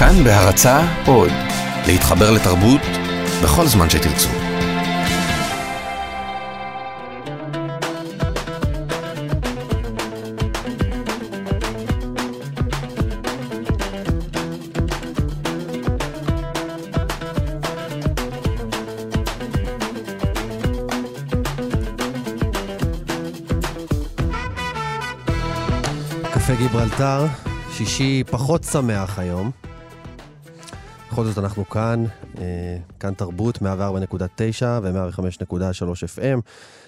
כאן בהרצה עוד, להתחבר לתרבות בכל זמן שתרצו. קפה גיברלטר, שישי פחות שמח היום. בכל זאת אנחנו כאן, אה, כאן תרבות, 104.9 ו-105.3 FM.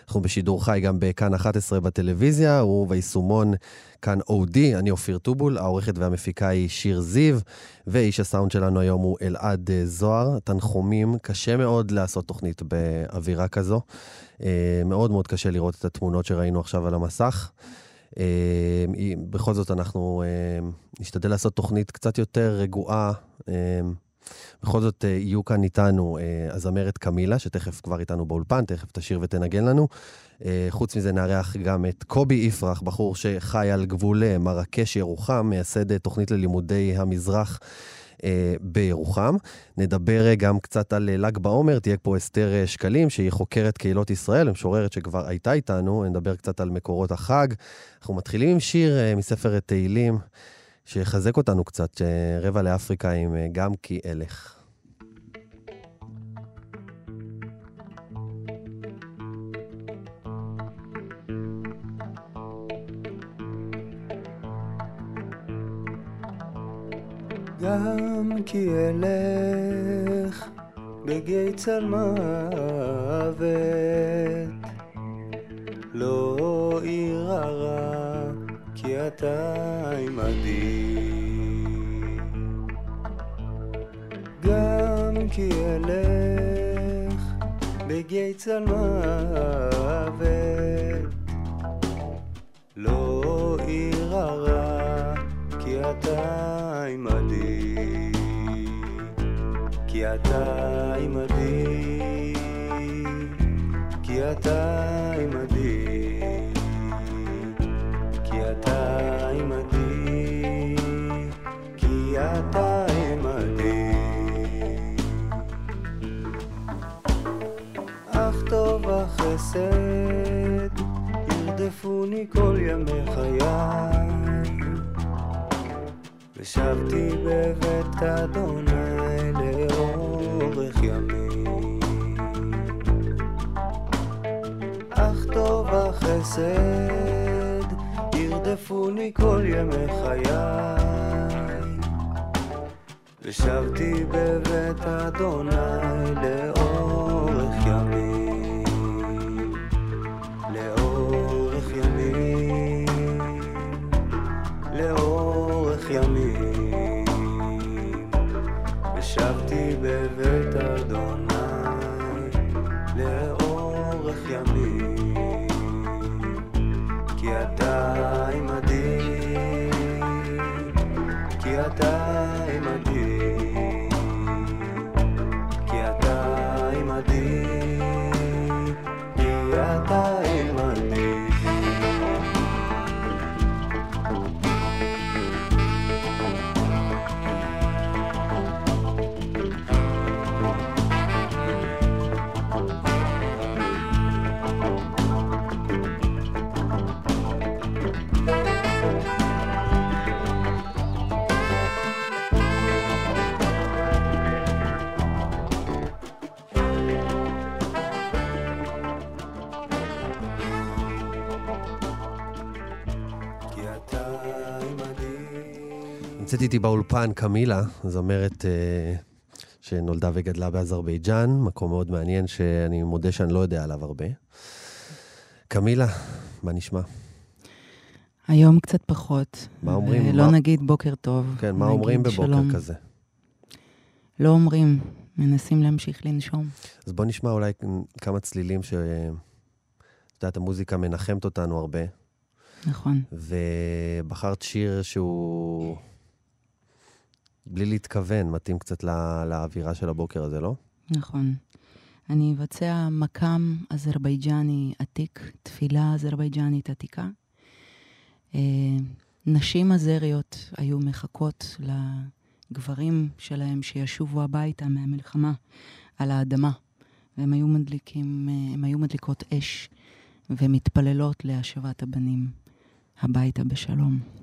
אנחנו בשידור חי גם בכאן 11 בטלוויזיה, וביישומון כאן אודי, אני אופיר טובול, העורכת והמפיקה היא שיר זיו, ואיש הסאונד שלנו היום הוא אלעד אה, זוהר. תנחומים, קשה מאוד לעשות תוכנית באווירה כזו. אה, מאוד מאוד קשה לראות את התמונות שראינו עכשיו על המסך. בכל זאת, אנחנו נשתדל לעשות תוכנית קצת יותר רגועה. אה, בכל זאת, יהיו כאן איתנו הזמרת קמילה, שתכף כבר איתנו באולפן, תכף תשאיר ותנגן לנו. חוץ מזה, נארח גם את קובי יפרח, בחור שחי על גבול מרקש ירוחם, מייסד תוכנית ללימודי המזרח. אה, בירוחם. נדבר גם קצת על ל"ג בעומר, תהיה פה אסתר שקלים, שהיא חוקרת קהילות ישראל, משוררת שכבר הייתה איתנו, נדבר קצת על מקורות החג. אנחנו מתחילים עם שיר אה, מספר תהילים, שיחזק אותנו קצת, רבע לאפריקה עם אה, גם כי אלך. גם כי אלך בגיא צל מוות, לא אירע רע, אתה עמדי. גם כי אלך בגיא צל מוות, לא אירע רע, כי אתה עמדי. כי אתה עמדי, כי אתה החסד ירדפוני כל ימי חיי ושבתי בבית אדוני לאורך ימים. אך טוב החסד ירדפוני כל ימי חיי. ושבתי בבית אדוני לאורך נמצאת איתי באולפן קמילה, זמרת אה, שנולדה וגדלה באזרבייג'אן, מקום מאוד מעניין שאני מודה שאני לא יודע עליו הרבה. קמילה, מה נשמע? היום קצת פחות. מה אומרים? ולא מה- נגיד בוקר טוב. כן, מה אומרים בבוקר שלום. כזה? לא אומרים, מנסים להמשיך לנשום. אז בוא נשמע אולי כמה צלילים ש... את יודעת, המוזיקה מנחמת אותנו הרבה, נכון. ובחרת שיר שהוא, בלי להתכוון, מתאים קצת לא, לאווירה של הבוקר הזה, לא? נכון. אני אבצע מקאם אזרבייג'ני עתיק, תפילה אזרבייג'נית עתיקה. אה, נשים אזריות היו מחכות הגברים שלהם שישובו הביתה מהמלחמה על האדמה. והם היו מדליקים, אה, הם היו מדליקות אש ומתפללות להשבת הבנים הביתה בשלום.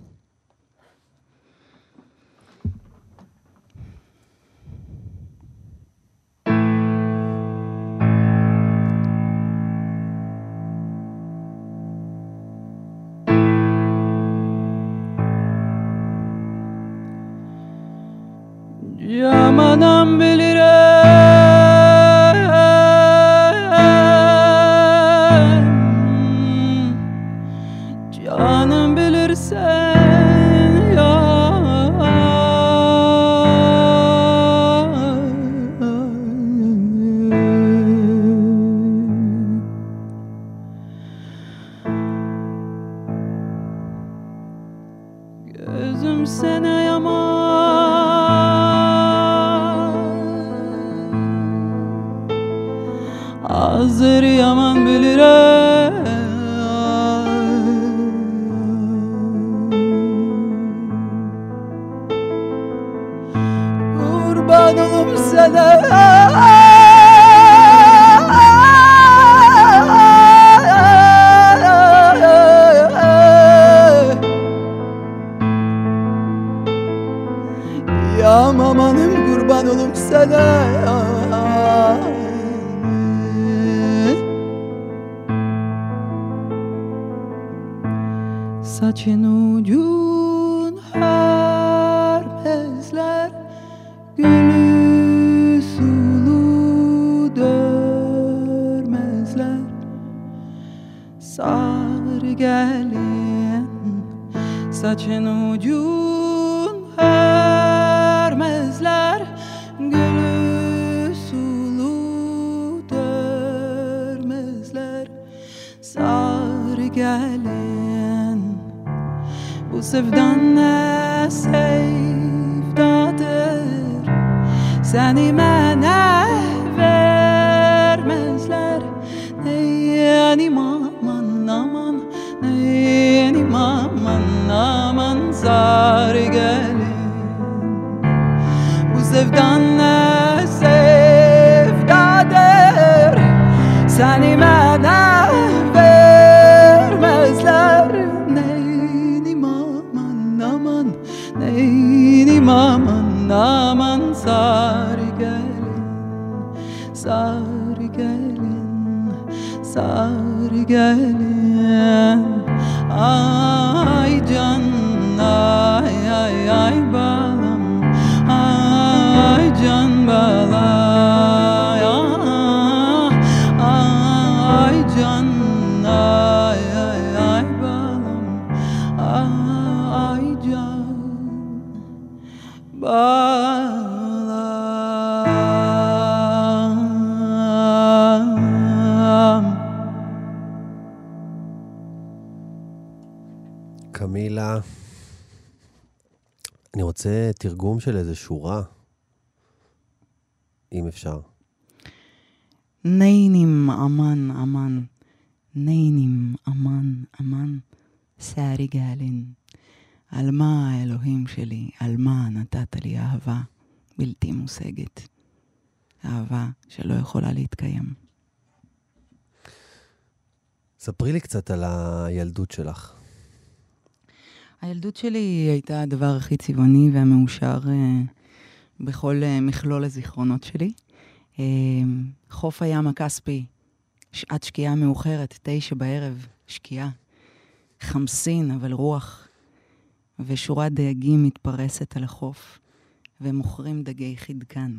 Gelin. Saçın ucun hermezler Gülü sulu dörmezler. Sar gelin Bu sevdan ne sevdadır? Seni mənə Bu sevdan ne sevdadır? Seni mənə vermezler? Neynim aman aman Neynim aman aman? Sar gelin Sar gelin Sar gelin תרגום של איזה שורה, אם אפשר. Neynim aman aman, neynim aman aman, שערי גאלין. על מה האלוהים שלי, על מה נתת לי אהבה בלתי מושגת. אהבה שלא יכולה להתקיים. ספרי לי קצת על הילדות שלך. הילדות שלי הייתה הדבר הכי צבעוני והמאושר אה, בכל אה, מכלול הזיכרונות שלי. אה, חוף הים הכספי, שעת שקיעה מאוחרת, תשע בערב, שקיעה. חמסין, אבל רוח. ושורת דייגים מתפרסת על החוף, ומוכרים דגי חידקן.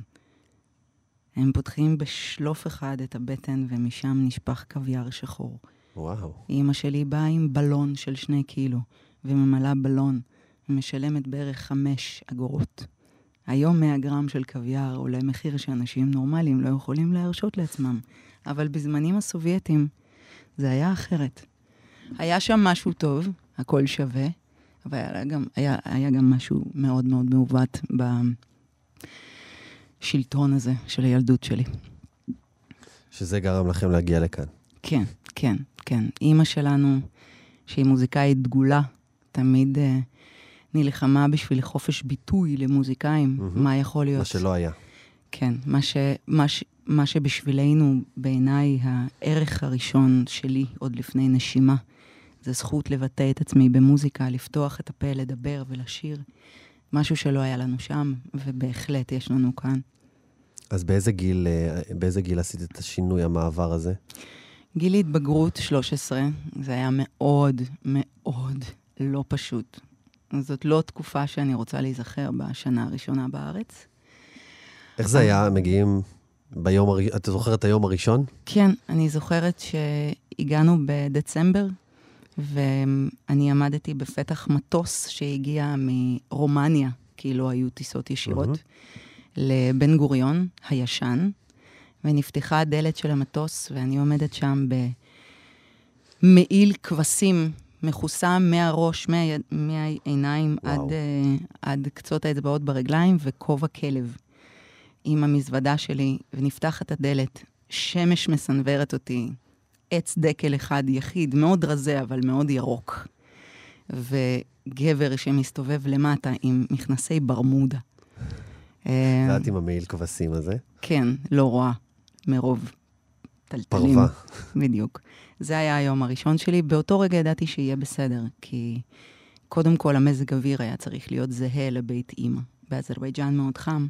הם פותחים בשלוף אחד את הבטן, ומשם נשפך קוויאר שחור. וואו. אימא שלי באה עם בלון של שני קילו, וממלאה בלון, ומשלמת בערך חמש אגורות. היום 100 גרם של קוויאר עולה מחיר שאנשים נורמליים לא יכולים להרשות לעצמם, אבל בזמנים הסובייטים זה היה אחרת. היה שם משהו טוב, הכל שווה, אבל היה גם, היה, היה גם משהו מאוד מאוד מעוות בשלטון הזה של הילדות שלי. שזה גרם לכם להגיע לכאן. כן, כן, כן. אימא שלנו, שהיא מוזיקאית דגולה, תמיד uh, נלחמה בשביל חופש ביטוי למוזיקאים, מהמם. מה יכול להיות. מה שלא היה. כן, מה, ש, מה, ש, מה שבשבילנו, בעיניי, הערך הראשון שלי, עוד לפני נשימה, זה זכות לבטא את עצמי במוזיקה, לפתוח את הפה, לדבר ולשיר. משהו שלא היה לנו שם, ובהחלט יש לנו כאן. אז באיזה גיל, אה, באיזה גיל עשית את השינוי, המעבר הזה? גיל התבגרות 13, זה היה מאוד מאוד לא פשוט. זאת לא תקופה שאני רוצה להיזכר בשנה הראשונה בארץ. איך זה היה? מגיעים ביום הראשון, אתה זוכר את היום הראשון? כן, אני זוכרת שהגענו בדצמבר, ואני עמדתי בפתח מטוס שהגיע מרומניה, כאילו היו טיסות ישירות. לבן גוריון הישן, ונפתחה הדלת של המטוס, ואני עומדת שם במעיל כבשים מכוסה מהראש, מהיד, מהעיניים וואו. עד, uh, עד קצות האצבעות ברגליים, וכובע כלב עם המזוודה שלי, ונפתחת הדלת, שמש מסנוורת אותי, עץ דקל אחד יחיד, מאוד רזה, אבל מאוד ירוק. וגבר שמסתובב למטה עם מכנסי ברמודה. אה, ואת עם המעיל כבשים הזה. כן, לא רואה, מרוב תלתלים. פרווה. בדיוק. זה היה היום הראשון שלי. באותו רגע ידעתי שיהיה בסדר, כי קודם כל המזג אוויר היה צריך להיות זהה לבית אימא. באזרבייג'אן מאוד חם,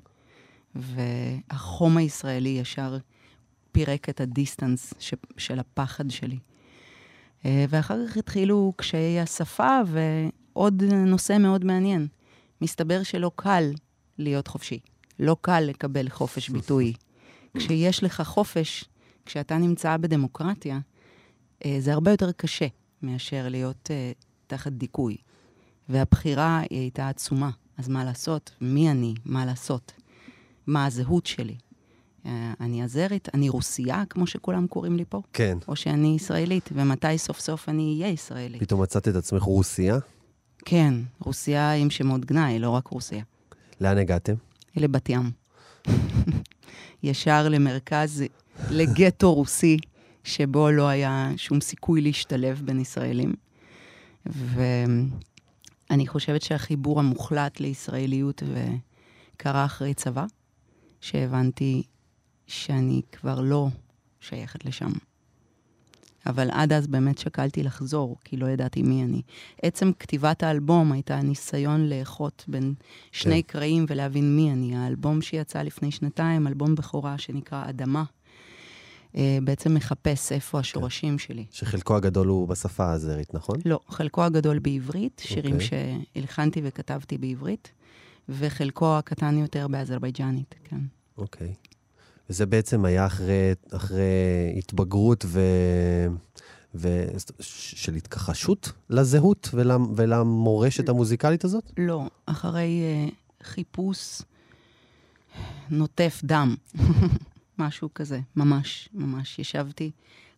והחום הישראלי ישר פירק את ה distance ש- של הפחד שלי. אה, ואחר כך התחילו קשיי השפה, ועוד נושא מאוד מעניין. מסתבר שלא קל להיות חופשי. לא קל לקבל חופש ביטוי. כשיש לך חופש, כשאתה נמצא בדמוקרטיה, אה, זה הרבה יותר קשה מאשר להיות אה, תחת דיכוי. והבחירה היא הייתה עצומה. אז מה לעשות? מי אני? מה לעשות? מה הזהות שלי? אה, אני אזרית? אני רוסייה, כמו שכולם קוראים לי פה? כן. או שאני ישראלית, ומתי סוף סוף אני אהיה ישראלית? פתאום מצאת את עצמך רוסיה. כן, רוסיה עם שמות גנאי, לא רק רוסיה. לאן הגעתם? לבת ים. ישר למרכז, לגטו רוסי, שבו לא היה שום סיכוי להשתלב בין ישראלים. ואני חושבת שהחיבור המוחלט לישראליות קרה אחרי צבא, שהבנתי שאני כבר לא שייכת לשם. אבל עד אז באמת שקלתי לחזור, כי לא ידעתי מי אני. עצם כתיבת האלבום הייתה ניסיון לאחות בין שני כן. קרעים ולהבין מי אני. האלבום שיצא לפני שנתיים, אלבום בכורה שנקרא אדמה, בעצם מחפש איפה השורשים שלי. שחלקו הגדול הוא בשפה האזרית, נכון? לא, חלקו הגדול בעברית, שירים אוקיי. שהלחנתי וכתבתי בעברית, וחלקו הקטן יותר באזרבייג'נית, כן. אוקיי. וזה בעצם היה אחרי, אחרי התבגרות ו... ו... של התכחשות לזהות ול... ולמורשת המוזיקלית הזאת? לא, אחרי uh, חיפוש נוטף דם, משהו כזה, ממש, ממש. ישבתי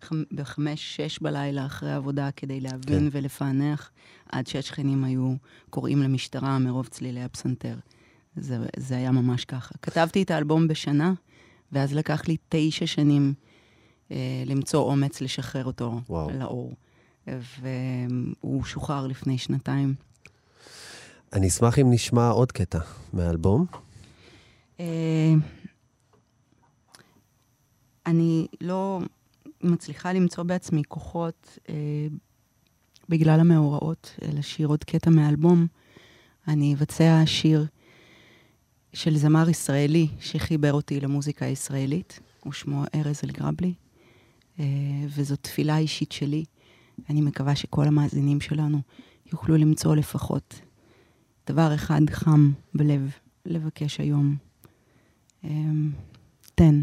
חמ- בחמש, שש בלילה אחרי העבודה כדי להבין כן. ולפענח, עד שהשכנים היו קוראים למשטרה מרוב צלילי הפסנתר. זה, זה היה ממש ככה. כתבתי את האלבום בשנה, ואז לקח לי תשע שנים אה, למצוא אומץ לשחרר אותו וואו. לאור. והוא שוחרר לפני שנתיים. אני אשמח אם נשמע עוד קטע מהאלבום. אה, אני לא מצליחה למצוא בעצמי כוחות אה, בגלל המאורעות אה, לשיר עוד קטע מהאלבום. אני אבצע שיר של זמר ישראלי שחיבר אותי למוזיקה הישראלית, ושמו ארז אלגרבלי, אה, וזו תפילה אישית שלי. אני מקווה שכל המאזינים שלנו יוכלו למצוא לפחות דבר אחד חם בלב לבקש היום. תן. תן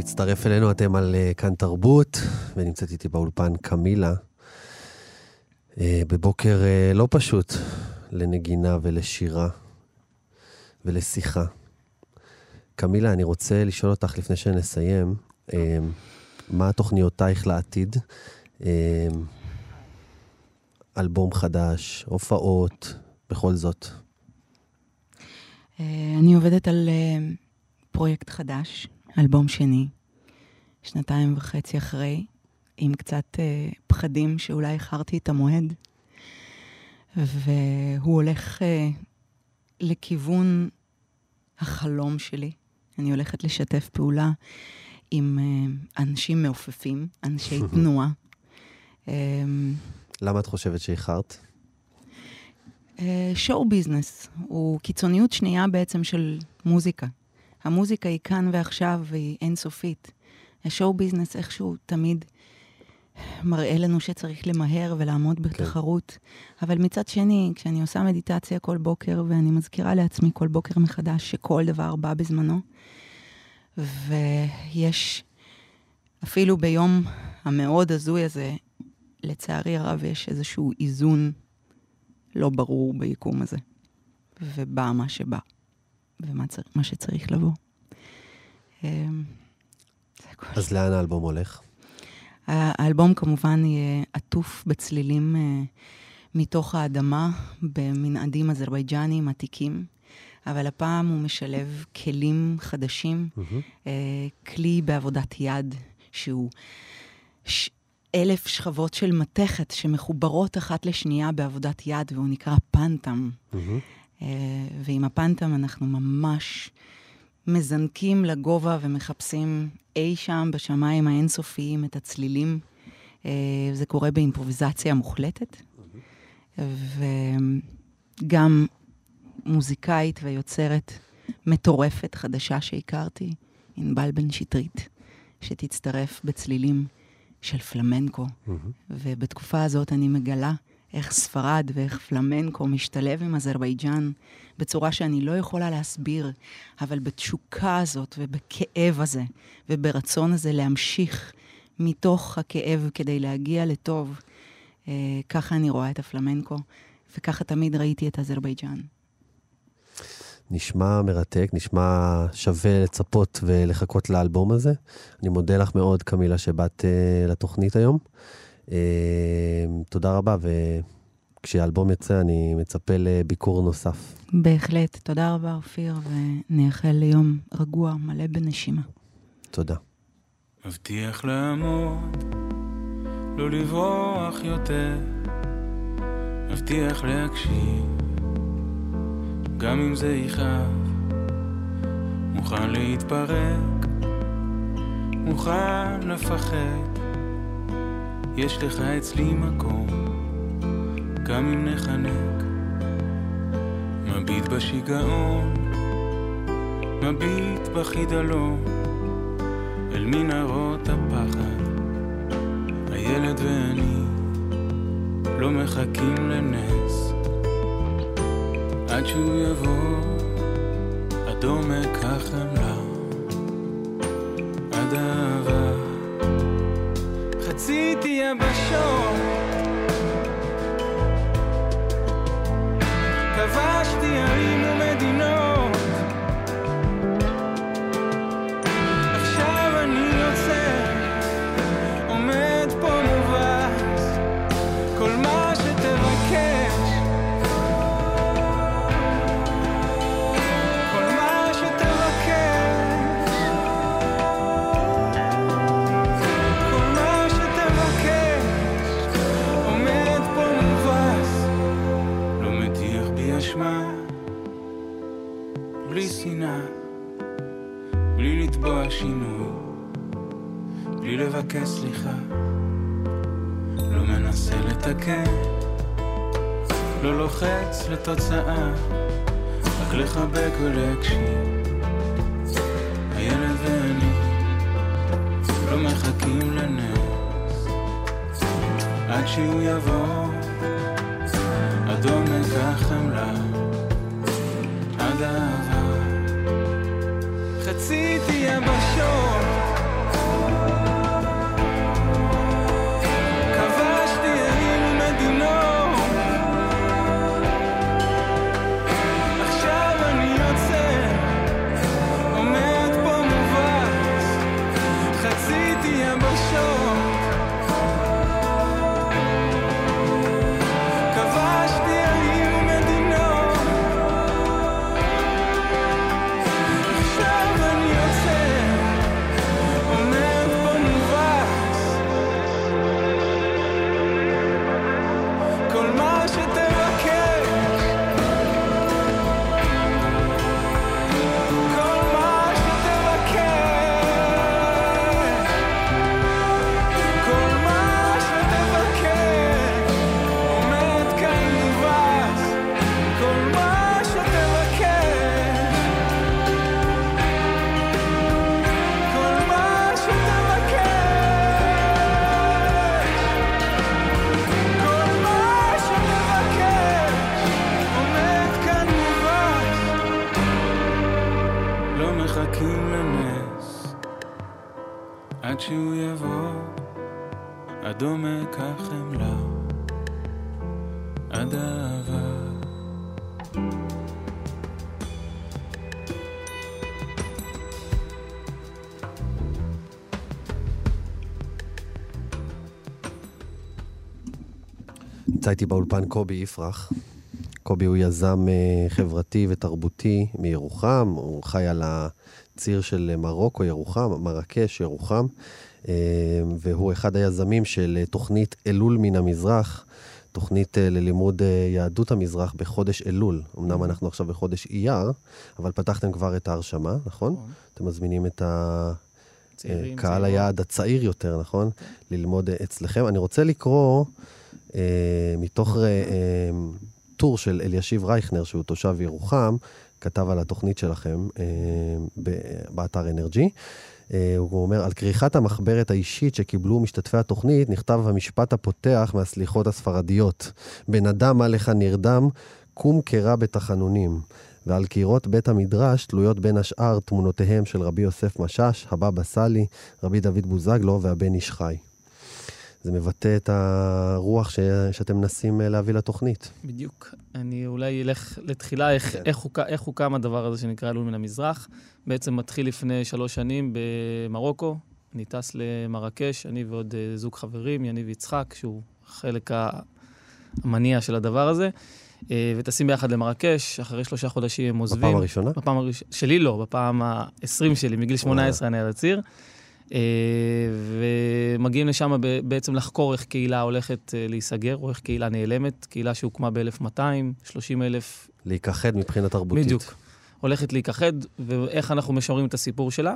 למי שמצטרף אלינו, אתם על אה, כאן תרבות, ונמצאת איתי באולפן קמילה. אה, בבוקר אה, לא פשוט לנגינה ולשירה ולשיחה. קמילה, אני רוצה לשאול אותך לפני שנסיים, אה, מה תוכניותייך לעתיד? אה, אלבום חדש, הופעות, בכל זאת. אה, אני עובדת על אה, פרויקט חדש, אלבום שני, שנתיים וחצי אחרי, עם קצת אה, פחדים שאולי איחרתי את המועד, והוא הולך אה, לכיוון החלום שלי. אני הולכת לשתף פעולה עם אה, אנשים מעופפים, אנשי תנועה. אה, למה את חושבת שאיחרת? שואו ביזנס הוא קיצוניות שנייה בעצם של מוזיקה. המוזיקה היא כאן ועכשיו והיא אינסופית. השואו ביזנס איכשהו תמיד מראה לנו שצריך למהר ולעמוד בתחרות. אבל מצד שני, כשאני עושה מדיטציה כל בוקר, ואני מזכירה לעצמי כל בוקר מחדש שכל דבר בא בזמנו, ויש, אפילו ביום המאוד הזוי הזה, לצערי הרב יש איזשהו איזון לא ברור ביקום הזה. ובא מה שבא, ומה צר... מה שצריך לבוא. אמ. אז לאן האלבום הולך? האלבום כמובן יהיה עטוף בצלילים אה, מתוך האדמה, במנעדים אזרבייג'אניים עתיקים, אבל הפעם הוא משלב כלים חדשים, אה, כלי בעבודת יד, שהוא ש... אלף שכבות של מתכת שמחוברות אחת לשנייה בעבודת יד, והוא נקרא פנטם. אה, ועם הפנטם אנחנו ממש מזנקים לגובה ומחפשים אי שם בשמיים האינסופיים את הצלילים. אה, זה קורה באימפרוביזציה מוחלטת. וגם מוזיקאית ויוצרת מטורפת חדשה שהכרתי, ענבל בן שטרית, שתצטרף בצלילים של פלמנקו. ובתקופה הזאת אני מגלה איך ספרד ואיך פלמנקו משתלב עם אזרבייג'אן בצורה שאני לא יכולה להסביר, אבל בתשוקה הזאת ובכאב הזה וברצון הזה להמשיך מתוך הכאב כדי להגיע לטוב, אה, ככה אני רואה את הפלמנקו, וככה תמיד ראיתי את אזרבייג'אן. נשמע מרתק, נשמע שווה לצפות ולחכות לאלבום הזה. אני מודה לך מאוד, קמילה, שבאת uh, לתוכנית היום. Uh, תודה רבה, וכשהאלבום יצא, אני מצפה לביקור נוסף. בהחלט. תודה רבה, אופיר, ונייחל ליום רגוע, מלא בנשימה. תודה. מבטיח לעמוד, לא לברוח יותר, מבטיח להקשיב, גם אם זה יכאב, מוכן להתפרק, מוכן לפחד, יש לך אצלי מקום, גם אם נחנק, מביט בשיגעון, מביט בחידלון. אל מנהרות הפחד, הילד ואני לא מחכים לנס, עד שהוא יבוא עד עומק החמלה, עד האהבה, חצי חציתי יבשות. לבקש סליחה, לא מנסה לתקן, לא לוחץ לתוצאה, רק לחבק ולהקשיב. הילד ואני לא מחכים לנס, עד שהוא יבוא. אדום ניקח חמלה. עד אהבה. חציתי יבשות נמצא איתי באולפן קובי יפרח. קובי הוא יזם אה, חברתי ותרבותי מירוחם, הוא חי על הציר של מרוקו, ירוחם, מרקש, ירוחם, אה, והוא אחד היזמים של תוכנית אלול מן המזרח, תוכנית אה, ללימוד יהדות המזרח בחודש אלול. אמנם אנחנו עכשיו בחודש אייר, אבל פתחתם כבר את ההרשמה, נכון? אתם מזמינים את ה... צעירים, קהל צעירות. היעד הצעיר יותר, נכון? ללמוד אה, אצלכם. אני רוצה לקרוא מתוך אה, אה, טור של אלישיב רייכנר, שהוא תושב ירוחם, כתב על התוכנית שלכם אה, באתר אנרג'י. אה, הוא אומר, על כריכת המחברת האישית שקיבלו משתתפי התוכנית, נכתב המשפט הפותח מהסליחות הספרדיות. בן אדם לך נרדם, קום קרא בתחנונים. ועל קירות בית המדרש תלויות בין השאר תמונותיהם של רבי יוסף משאש, הבבא סאלי, רבי דוד בוזגלו והבן איש חי. זה מבטא את הרוח ש... שאתם מנסים אה, להביא לתוכנית. בדיוק. אני אולי אלך לתחילה איך, כן. איך, הוק, איך הוקם הדבר הזה שנקרא אלול מן המזרח. בעצם מתחיל לפני שלוש שנים במרוקו. אני טס למרקש, אני ועוד אה, זוג חברים, יניב יצחק, שהוא חלק המניע של הדבר הזה. אה, וטסים ביחד למרקש, אחרי שלושה חודשים הם עוזבים. בפעם הראשונה? בפעם הראשונה, שלי לא, בפעם ה-20 שלי, מגיל 18 אני על הציר. אה, ומגיעים לשם בעצם לחקור איך קהילה הולכת אה, להיסגר, או איך קהילה נעלמת, קהילה שהוקמה ב-1200, 30 אלף, להיכחד מבחינה תרבותית. בדיוק, הולכת להיכחד, ואיך אנחנו משמרים את הסיפור שלה.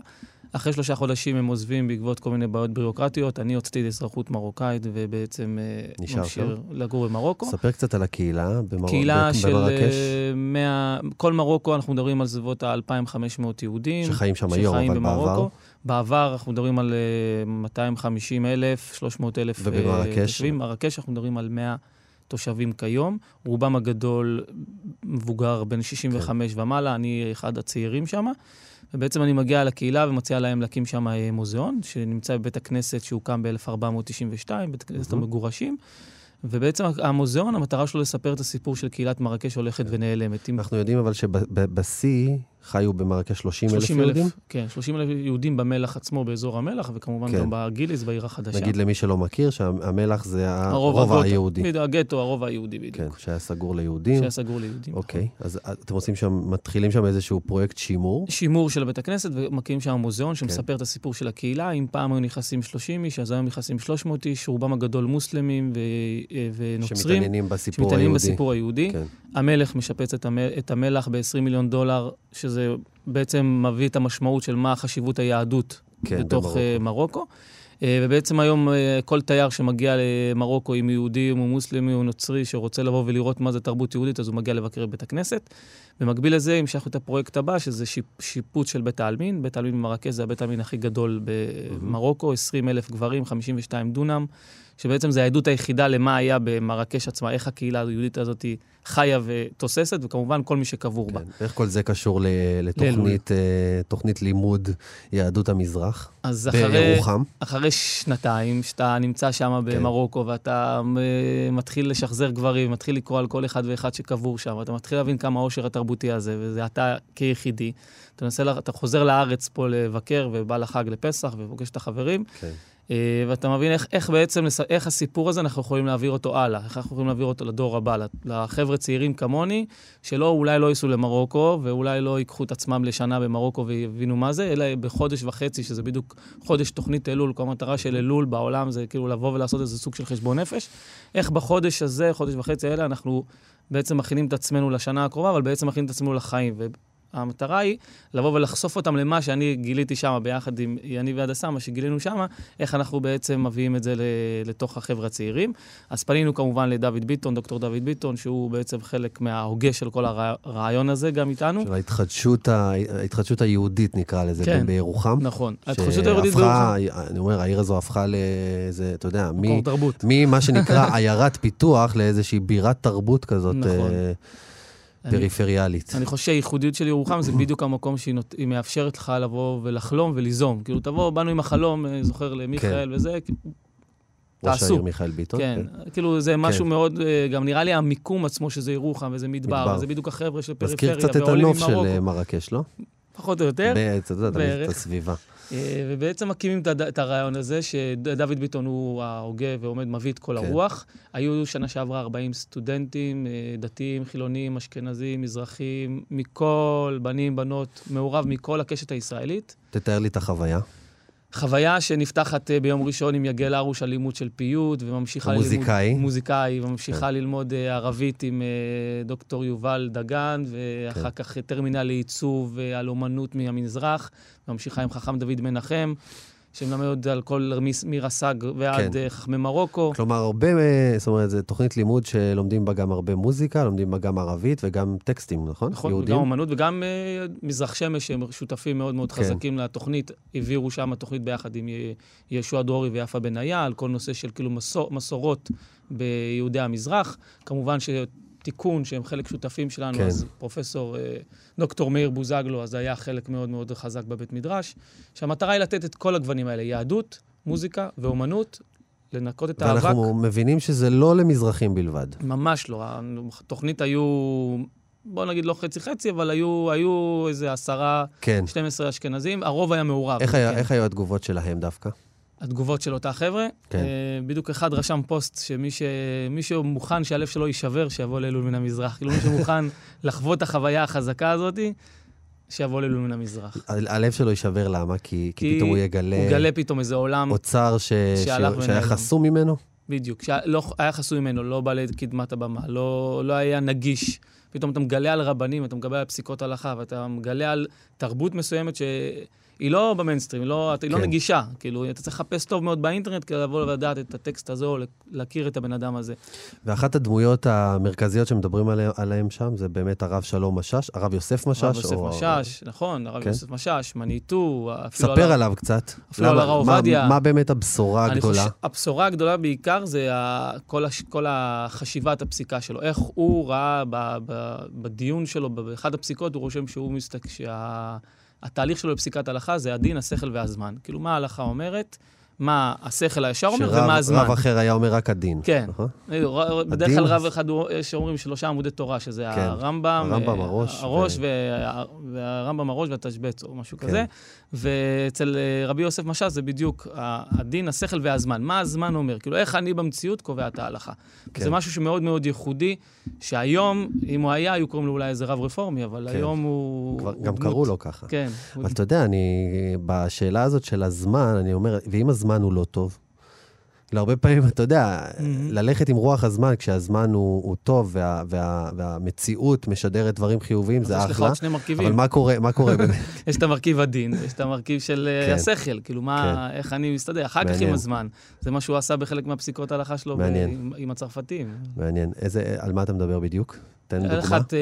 אחרי שלושה חודשים הם עוזבים בעקבות כל מיני בעיות בירוקרטיות. אני הוצאתי אזרחות מרוקאית, ובעצם אה, ממשיך לגור במרוקו. ספר קצת על הקהילה במר... קהילה ב- של במרקש, אה, 100, כל מרוקו אנחנו מדברים על סביבות ה-2,500 יהודים. שחיים שם היום, אבל במרוקו. בעבר. בעבר אנחנו מדברים על אה, 250 אלף, 300 אלף ובמרקש? תושבים. מרקש אנחנו מדברים על 100 תושבים כיום. רובם הגדול מבוגר, בן 65 כן. ומעלה, אני אחד הצעירים שם. ובעצם אני מגיע לקהילה ומציע להם להקים שם אה, מוזיאון, שנמצא בבית הכנסת שהוקם ב-1492, בית הכנסת מהמם. המגורשים. ובעצם המוזיאון, המטרה שלו לספר את הסיפור של קהילת מרקש הולכת ונעלמת. עם אנחנו יודעים אבל שבשיא חיו במרקש 30 אלף 30,000, יהודים. כן, 30 אלף יהודים במלח עצמו, באזור המלח, וכמובן כן. גם בגיליס, בעיר החדשה. נגיד למי שלא מכיר, שהמלח זה הרוב הרובע הגוטו. היהודי. בדיוק, הגטו, הרובע היהודי בדיוק. כן, שהיה סגור ליהודים. שהיה סגור ליהודים. אוקיי, אז אתם עושים שם, מתחילים שם איזשהו פרויקט שימור. שימור של בית הכנסת, ומקימים שם מוזיאון כן. שמספר את הסיפור של הקהילה. אם פעם היו נכנסים 30 איש, אז היום נכנסים 300 איש, רובם הגדול מוסלמים ו- אה, ונוצרים, שמתעניינים בסיפור שמתעניינים היהודי. בסיפור היהודי. כן. המלך משפץ. את המלח ב-20 מיליון דולר, שזה בעצם מביא את המשמעות של מה חשיבות היהדות כן, בתוך במרוקו. אה, מרוקו. אה, ובעצם היום אה, כל תייר שמגיע למרוקו, אם הוא יהודי, אם הוא מוסלמי או נוצרי, שרוצה לבוא ולראות מה זה תרבות יהודית, אז הוא מגיע לבקר בבית הכנסת. במקביל לזה המשכנו את הפרויקט הבא, שזה שיפ, שיפוץ של בית העלמין. בית העלמין במרקש זה הבית העלמין הכי גדול במרוקו, 20 אלף גברים, 52 דונם, שבעצם זה העדות היחידה למה היה במרקש עצמה, איך הקהילה היהודית הזאת חיה ותוססת, וכמובן כל מי שקבור בה. כן. איך כל זה קשור ל- לתוכנית אה, תוכנית לימוד יהדות המזרח? אז אחרי... בירוחם. אחרי שנתיים שאתה נמצא שם כן. במרוקו ואתה אה, מתחיל לשחזר גברים, מתחיל לקרוא על כל אחד ואחד שקבור שם, אתה מתחיל להבין כמה העושר התרבותי הזה, וזה אתה כיחידי. אתה, מנסה, לה- אתה חוזר לארץ פה לבקר ובא לחג לפסח ופוגש את החברים, כן. אה, ואתה מבין איך, איך בעצם, איך הסיפור הזה, אנחנו יכולים להעביר אותו הלאה, איך אנחנו יכולים להעביר אותו לדור הבא, לחבר'ה צעירים כמוני, שלא, אולי לא ייסעו למרוקו, ואולי לא ייקחו את עצמם לשנה במרוקו ויבינו מה זה, אלא בחודש וחצי, שזה בדיוק חודש תוכנית אלול, כל המטרה של אלול בעולם זה כאילו לבוא ולעשות איזה סוג של חשבון נפש. איך בחודש הזה, חודש וחצי האלה, אנחנו בעצם מכינים את עצמנו לשנה הקרובה, אבל בעצם מכינים את עצמנו לחיים. והמטרה היא לבוא ולחשוף אותם למה שאני גיליתי שם, ביחד עם יניב והדסה, מה שגילינו שם, איך אנחנו בעצם מביאים את זה לתוך החבר'ה הצעירים. אז פנינו כמובן לדוד ביטון, דוקטור דוד ביטון, שהוא בעצם חלק מההוגה של כל הרע- הרעיון הזה גם איתנו. של ההתחדשות, ה... ההתחדשות היהודית, נקרא לזה, כן. בירוחם. נכון. ההתחדשות היהודית בירוחם, אני אומר, העיר הזו הפכה לאיזה, אתה יודע. ממה שנקרא עיירת פיתוח לאיזושהי בירת תרבות כזאת נכון. פריפריאלית. אני חושב שהייחודיות של ירוחם זה בדיוק המקום שהיא נות... מאפשרת לך לבוא ולחלום וליזום. כאילו, תבוא, באנו עם החלום, אה, זוכר למיכאל וזה, כאילו, ראש תעשו. העיר מיכאל ביטון. כן, כאילו זה משהו כן. מאוד, אה, גם נראה לי המיקום עצמו שזה ירוחם וזה מדבר, מדבר. זה בדיוק החבר'ה של מזכיר פריפריה, קצת את ועולים הנוף של אה, מרקש, לא? פחות או יותר. אתה יודע, את. הסביבה. אה, ובעצם מקימים את הרעיון הזה, שדוד ביטון הוא ההוגה ועומד, מביא את כל כן. הרוח. היו שנה שעברה 40 סטודנטים, אה, דתיים, חילונים, אשכנזים, מזרחים, מכל, בנים, בנות, מעורב מכל הקשת הישראלית. תתאר לי את החוויה. חוויה שנפתחת אה, ביום ראשון עם יגל הרוש על לימוד של פיוט, וממשיכה. ללמוד... מוזיקאי. וממשיכה כן. ללמוד אה, ערבית עם אה, דוקטור יובל דגן, ואחר כן. כך טרמינל לעיצוב על אומנות מהמזרח, ממשיכה עם חכם דוד מנחם, שמלמד על כל מירה סאג ועד כן. אה, חכמי מרוקו. כלומר, הרבה, אה, זאת אומרת, זו תוכנית לימוד שלומדים בה גם הרבה מוזיקה, לומדים בה גם ערבית וגם טקסטים, נכון? נכון, יהודים? גם אומנות וגם אה, מזרח שמש, שהם שותפים מאוד מאוד כן. חזקים לתוכנית. העבירו שם תוכנית ביחד עם יהושע דרורי ויפה בניה, על כל נושא של כאילו מסור, מסורות ביהודי המזרח. כמובן שתיקון, שהם חלק שותפים שלנו, כן. אז פרופסור אה, דוקטור מאיר בוזגלו, אז היה חלק מאוד מאוד חזק בבית מדרש. שהמטרה היא לתת את כל הגוונים האלה, יהדות, מוזיקה ואומנות, לנקות את האבק. ואנחנו מבינים שזה לא למזרחים בלבד. ממש לא. התוכנית היו, בוא נגיד לא חצי-חצי, אבל היו, היו איזה עשרה, כן. 12 אשכנזים, הרוב היה מעורב. איך, היה, כן. איך היו התגובות שלהם דווקא? התגובות של אותה חבר'ה. כן. אה, בדיוק אחד רשם פוסט שמי ש... מי שמוכן שהלב שלו יישבר, שיבוא לאלול מן המזרח. כאילו מי שמוכן לחוות את החוויה החזקה הזאת, שיבוא לאלול מן המזרח. הלב שלו יישבר, למה? כי, כי כי פתאום הוא יגלה הוא גלה פתאום איזה עולם, אוצר ש... ש... שהיה. חסום ממנו? בדיוק, שלא היה חסוי ממנו, לא בא לקדמת הבמה, לא, לא היה נגיש. פתאום אתה מגלה על רבנים, אתה מגלה על פסיקות הלכה, ואתה מגלה על תרבות מסוימת שהיא לא במיינסטרים, היא לא, היא לא כן. נגישה. כאילו, אתה צריך לחפש טוב מאוד באינטרנט כדי לבוא ולדעת את הטקסט הזה, או להכיר את הבן אדם הזה. ואחת הדמויות המרכזיות שמדברים עליה, עליהם שם זה באמת הרב שלום משאש, הרב יוסף משאש. הרב יוסף או- משאש, נכון, הרב כן. יוסף משאש, מניטו, אפילו... ספר על עליו קצת. אפילו על למה- הרב מה- עובדיה. מה באמת הבשורה הגדולה? חושב, הבשורה הגדולה בעיקר זה ה, כל, הש, כל החשיבת הפסיקה שלו. איך הוא ראה ב, ב, בדיון שלו, באחד הפסיקות, הוא רושם שהוא מסתכל, התהליך שלו לפסיקת הלכה זה הדין, השכל והזמן. כאילו, מה ההלכה אומרת, מה השכל הישר אומר שרב- ומה הזמן. רב אחר היה אומר רק הדין. כן. נכון? ר- בדרך כלל רב אחד, הוא- יש אומרים שלושה עמודי תורה, שזה כן. הרמב"ם, הרמב"ם, אה, הראש הראש ו- וה- והרמב"ם הראש והתשבץ, או משהו כן. כזה. ואצל אה, רבי יוסף משאש זה בדיוק הדין, השכל והזמן. מה הזמן אומר? כאילו, איך אני במציאות קובע את ההלכה. כן. זה משהו שמאוד מאוד ייחודי, שהיום, אם הוא היה, היו קוראים לו אולי איזה רב רפורמי, אבל כן. היום הוא... כבר- הוא גם דמות. קראו לו ככה. כן. הוא אבל אתה יודע, אני, בשאלה הזאת של הזמן, אני אומר, ואם הזמן הוא לא טוב? כאילו, הרבה פעמים, אתה יודע, מהמם. ללכת עם רוח הזמן כשהזמן הוא, הוא טוב וה, וה, והמציאות משדרת דברים חיוביים, זה יש לך אחלה. עוד שני מרכיבים. אבל מה קורה, מה קורה באמת? יש את המרכיב הדין, יש את המרכיב של אה, כן. השכל, כאילו מה, איך אני מסתדר, אחר כך. עם הזמן. זה מה שהוא עשה בחלק מהפסיקות ההלכה שלו ב-. עם- עם הצרפתים. מעניין. איזה, על מה אתה מדבר בדיוק? תן דוגמה. אחת אה,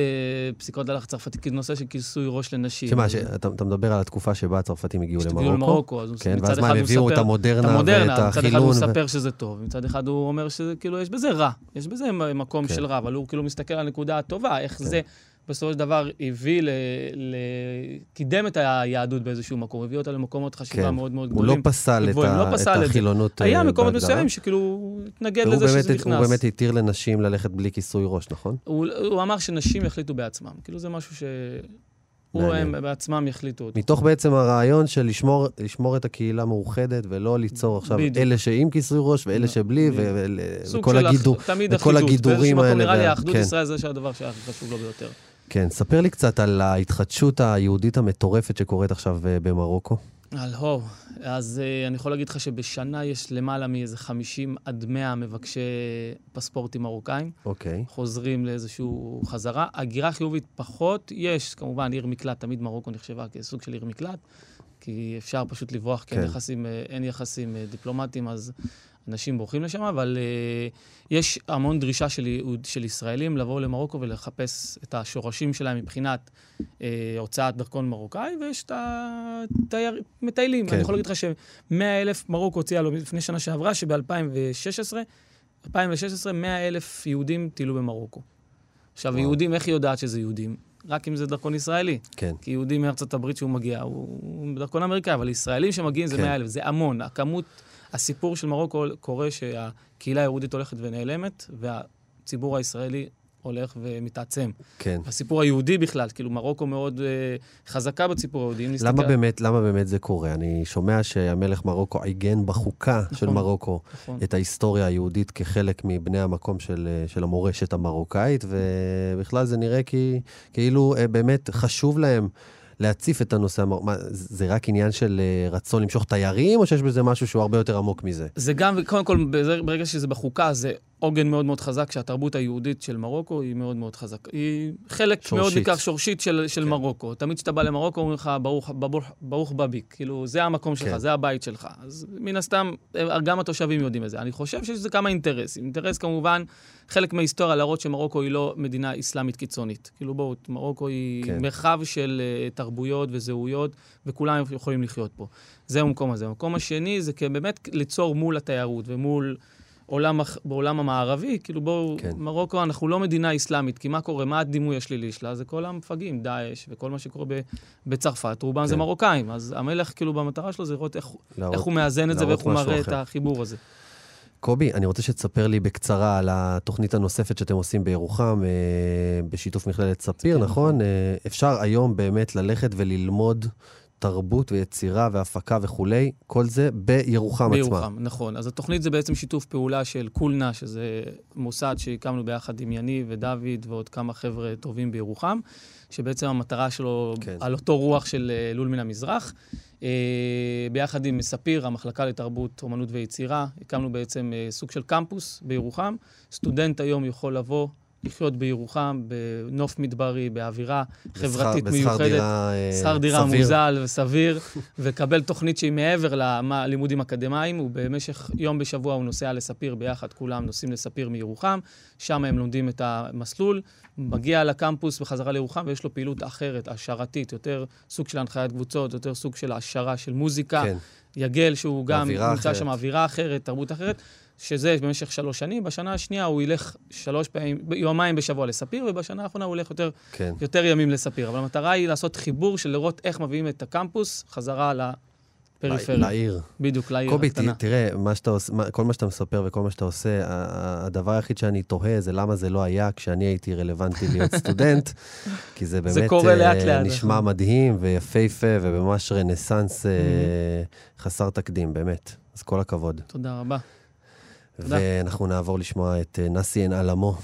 פסיקות הלכה צרפתית, נושא של כיסוי ראש לנשים. שמה, אתה מדבר על התקופה שבה הצרפתים הגיעו למרוקו? למרוקו, אז כן, ואז מה, הם הביאו את המודרנה את המודרנה, ואת מצד אחד הוא החילון. מספר שזה טוב, מצד אחד הוא אומר שזה, כאילו, יש בזה רע, יש בזה מקום כן. של רע, אבל הוא כאילו מסתכל על הנקודה הטובה, איך כן. זה בסופו של דבר הביא ל... ל... קידם את היהדות באיזשהו מקום, הביא אותה למקומות חשיבה כן. מאוד מאוד הוא לא גדולים. פסל את לא ה- את פסל את. החילונות היה אה, מקומות. מסוימים שכאילו הוא התנגד לזה באמת- שזה הוא נכנס. באמת התיר לנשים ללכת בלי כיסוי ראש, נכון? הוא, הוא אמר שנשים יחליטו בעצמם. כאילו זה משהו ש... הוא. הם בעצמם יחליטו אותו. מתוך בעצם הרעיון של לשמור, לשמור את הקהילה מאוחדת, ולא ליצור עכשיו בדיוק. אלה שעם כיסוי ראש ואלה שבלי, ו- בדיוק. ו- סוג וכל של אח- הגידור, תמיד וכל אחידות. הגידורים באיזשהו מקום האלה נראה לי האחדות כן. ישראל זה שהדבר שהיה חשוב לו ביותר. כן, ספר לי קצת על ההתחדשות היהודית המטורפת שקורית עכשיו אה, במרוקו. על הו. אז uh, אני יכול להגיד לך שבשנה יש למעלה מאיזה 50 עד 100 מבקשי פספורטים מרוקאים. אוקיי. חוזרים לאיזשהו חזרה. הגירה חיובית פחות, יש כמובן עיר מקלט, תמיד מרוקו נחשבה כסוג של עיר מקלט, כי אפשר פשוט לברוח, כי אין כן. יחסים, אה, אין יחסים אה, דיפלומטיים, אז אנשים בורחים לשם, אבל uh, יש המון דרישה של, של ישראלים לבוא למרוקו ולחפש את השורשים שלהם מבחינת uh, הוצאת דרכון מרוקאי, ויש את המטיילים. כן. אני יכול להגיד לך ש-100 אלף מרוקו הוציאה לו לפני שנה שעברה, שב-2016, 2016, 100 אלף יהודים טיילו במרוקו. עכשיו, וואו. יהודים, איך היא יודעת שזה יהודים? רק אם זה דרכון ישראלי. כן. כי יהודי מארצות הברית שהוא מגיע, הוא הוא דרכון אמריקאי, אבל ישראלים שמגיעים זה כן. 100 אלף, זה המון. הכמות, הסיפור של מרוקו קורה שהקהילה היהודית הולכת ונעלמת, והציבור הישראלי הולך ומתעצם. כן. הסיפור היהודי בכלל, כאילו מרוקו מאוד uh, חזקה בציפור היהודי. אם נסתכל- למה באמת, למה באמת זה קורה? אני שומע שהמלך מרוקו עיגן בחוקה של נכון. מרוקו נכון. את ההיסטוריה היהודית כחלק מבני המקום של, אה, של המורשת המרוקאית, ובכלל זה נראה כי, כאילו אה, באמת חשוב להם להציף את הנושא. מה, זה רק עניין של אה, רצון למשוך תיירים, או שיש בזה משהו שהוא הרבה יותר עמוק מזה? זה גם, קודם כל, ברגע שזה בחוקה, זה עוגן מאוד מאוד חזק, שהתרבות היהודית של מרוקו היא מאוד מאוד חזקה. היא חלק שורשית. מאוד ניכר שורשית של, של כן. מרוקו. תמיד כשאתה בא למרוקו, אומרים לך, ברוך, ברוך, ברוך בביק. כאילו, זה המקום שלך, כן. זה הבית שלך. אז מן הסתם, גם התושבים יודעים את זה. אני חושב שיש לזה כמה אינטרסים. אינטרס כמובן, חלק מההיסטוריה להראות שמרוקו היא לא מדינה אסלאמית קיצונית. כאילו, בואו, מרוקו היא כן. מרחב של uh, תרבויות וזהויות, וכולם יכולים לחיות פה. זה המקום הזה. המקום השני זה באמת ליצור מול התיירות ומול עולם, הח- בעולם המערבי, כאילו בואו, כן. כן. מרוקו, אנחנו לא מדינה אסלאמית, כי מה קורה? מה הדימוי השלילי שלה? זה כל המפגעים, דאעש וכל מה שקורה ב, בצרפת, רובם כן. זה כן. מרוקאים. אז המלך, כאילו, במטרה שלו זה לראות איך, להראות- איך הוא מאזן את זה ואיך הוא מראה את אחר. החיבור הזה. קובי, אני רוצה שתספר לי בקצרה על התוכנית הנוספת שאתם עושים בירוחם, אה, בשיתוף מכללת ספיר, ספיר, נכון? אה, אפשר היום באמת ללכת וללמוד תרבות ויצירה והפקה וכולי, כל זה בירוחם עצמה. בירוחם, נכון. אז התוכנית זה בעצם שיתוף פעולה של קולנה, שזה מוסד שהקמנו ביחד עם יניב ודוד ועוד כמה חבר'ה טובים בירוחם, שבעצם המטרה שלו כן. על אותו רוח של אה, לול מן המזרח. אה, ביחד עם ספיר, המחלקה לתרבות, אומנות ויצירה, הקמנו בעצם אה, סוג של קמפוס בירוחם. סטודנט היום יכול לבוא, לחיות בירוחם, בנוף מדברי, באווירה חברתית בשכר- מיוחדת. בשכר דירה שכר דירה סביר. מוזל וסביר, וקבל תוכנית שהיא מעבר ללימודים אקדמיים. ובמשך יום בשבוע הוא נוסע לספיר ביחד, כולם נוסעים לספיר מירוחם, שם הם לומדים את המסלול, מגיע לקמפוס בחזרה לירוחם, ויש לו פעילות אחרת, העשרתית, יותר סוג של הנחיית קבוצות, יותר סוג של העשרה של מוזיקה. כן, יגל, שהוא גם נמצא אחרת. שם אווירה אחרת, תרבות אחרת, שזה במשך שלוש שנים, בשנה השנייה הוא ילך שלוש פעמים, יומיים בשבוע לספיר, ובשנה האחרונה הוא הולך יותר, כן. יותר ימים לספיר. אבל המטרה היא לעשות חיבור של לראות איך מביאים את הקמפוס חזרה לפריפריה. לעיר. בדיוק, לעיר קובי, הקטנה. תראה, מה שאתה עוש, מה, כל מה שאתה מספר וכל מה שאתה עושה, הדבר היחיד שאני תוהה זה למה זה לא היה כשאני הייתי רלוונטי להיות סטודנט, כי זה באמת קורה אה, לאט-לאט, נשמע נכון. מדהים ויפהפה וממש רנסאנס אה. חסר תקדים, באמת. אז כל הכבוד. תודה רבה. ואנחנו נעבור לשמוע את אה, נאסי עין עלמו.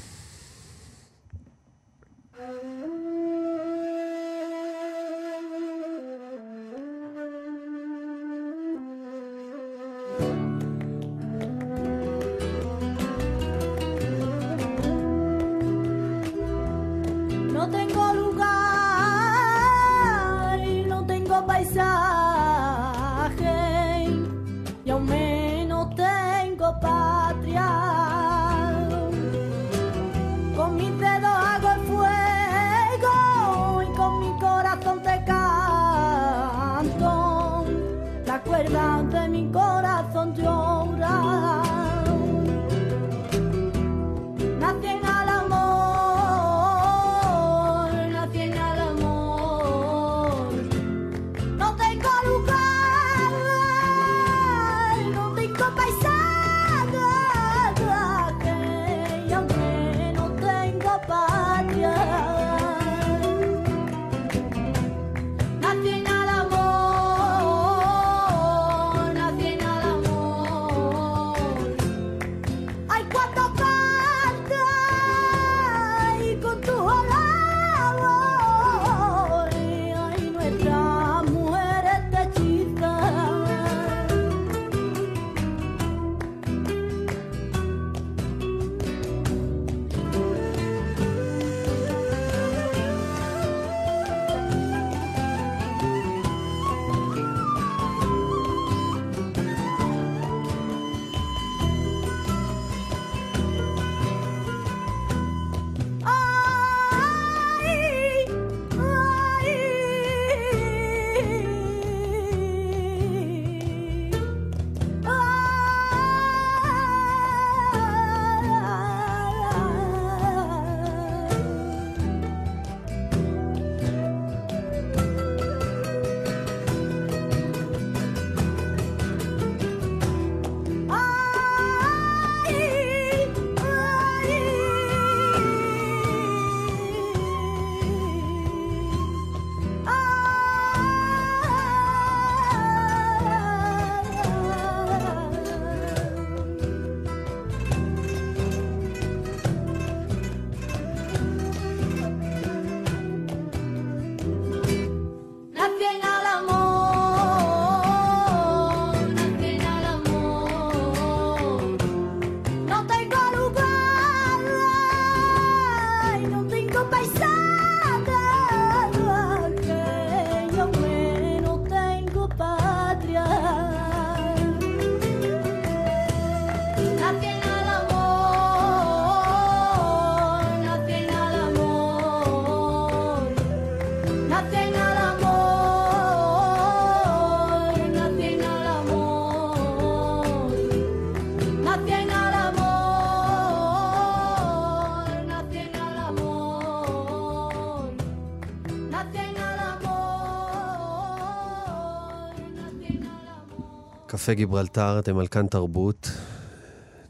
קפה גיברלטר, אתם על כאן תרבות.